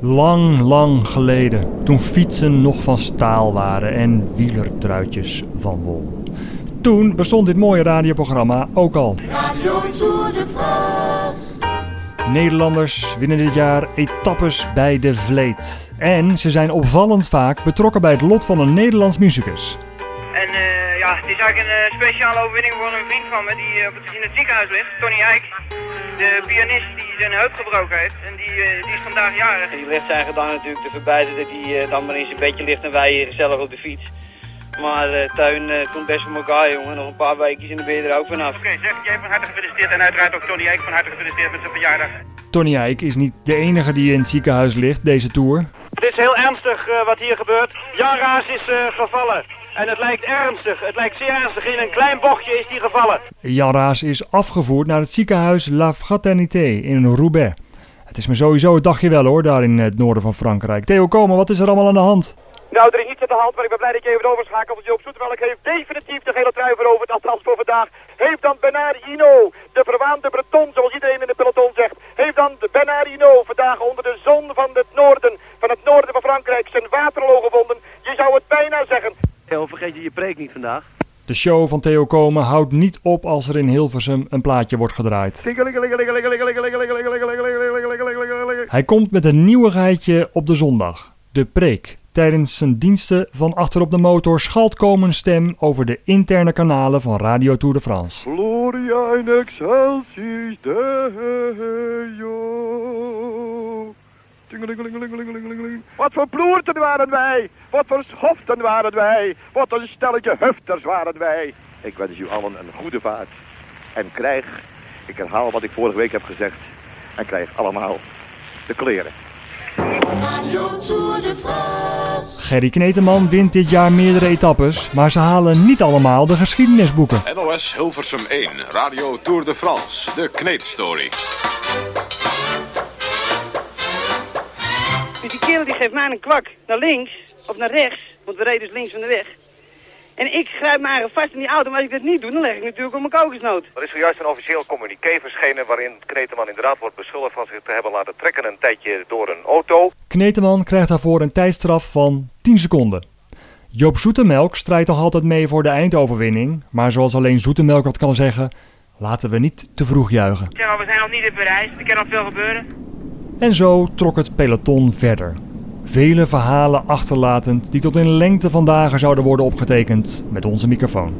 Lang, lang geleden, toen fietsen nog van staal waren en wielertruitjes van wol. Toen bestond dit mooie radioprogramma ook al. Radio Tour de France. Nederlanders winnen dit jaar etappes bij de Vleet. En ze zijn opvallend vaak betrokken bij het lot van een Nederlands muzikus. Het is eigenlijk een eh, speciale overwinning voor een vriend van me die eh, op het, in het ziekenhuis ligt, Tony Eijk. De pianist die zijn heup gebroken heeft en die, eh, die is vandaag jarig. Die ligt zijn gedaan natuurlijk te verbijten dat hij dan maar in zijn bedje ligt en wij hier gezellig op de fiets. Maar eh Tuin komt best voor elkaar jongen, nog een paar weekjes en dan ben je er ook vanaf. Oké, zeg jij van harte gefeliciteerd en uiteraard ook Tony Eijk van harte gefeliciteerd met zijn verjaardag. Tony Eijk is niet de enige die in het ziekenhuis ligt deze tour. Het is heel ernstig wat hier gebeurt. Jan Raas is eh, gevallen. En het lijkt ernstig. Het lijkt zeer ernstig. In een klein bochtje is hij gevallen. Jan Raas is afgevoerd naar het ziekenhuis La Fraternité in Roubaix. Het is me sowieso het dagje wel hoor, daar in het noorden van Frankrijk. Theo Komen, wat is er allemaal aan de hand? Nou, er is niets aan de hand, maar ik ben blij dat je even overschakelt. Want Joop Zoetemelk heeft definitief de gele trui veroverd. Althans voor vandaag. Heeft dan Bernard Hinault, de verwaande Breton, zoals iedereen in de peloton zegt. Heeft dan Hinault vandaag onder de zon van het noorden, van het noorden van Frankrijk, zijn waterloo gevonden. Je zou het bijna zeggen. Theo, vergeet je je preek niet vandaag. De show van Theo Komen houdt niet op als er in Hilversum een plaatje wordt gedraaid. Hij komt met een nieuwigheidje op de zondag. De preek. Tijdens zijn diensten van achterop de motor schalt Komen stem over de interne kanalen van Radio Tour de France. Gloria in excelsis Deo. Wat voor ploerten waren wij. Wat voor schoften waren wij. Wat een stelletje hufters waren wij. Ik wens u allen een goede vaart. En krijg, ik herhaal wat ik vorige week heb gezegd, en krijg allemaal de kleren. Radio Tour de France. Gerry Kneteman wint dit jaar meerdere etappes, maar ze halen niet allemaal de geschiedenisboeken. NOS Hilversum 1, Radio Tour de France, de Kneetstory. Dus die kerel die geeft mij een kwak naar links of naar rechts, want we reden dus links van de weg. En ik grijp me eigenlijk vast in die auto, maar als ik dat niet doe, dan leg ik natuurlijk op mijn kokosnoot. Er is zojuist een officieel communiqué verschenen waarin Kneteman inderdaad wordt beschuldigd van zich te hebben laten trekken een tijdje door een auto. Kneteman krijgt daarvoor een tijdstraf van 10 seconden. Joop Zoetemelk strijdt nog altijd mee voor de eindoverwinning, maar zoals alleen Zoetemelk dat kan zeggen, laten we niet te vroeg juichen. Zeg maar, we zijn nog niet in Parijs, er kan nog veel gebeuren. En zo trok het peloton verder. Vele verhalen achterlatend die tot in lengte van dagen zouden worden opgetekend met onze microfoon.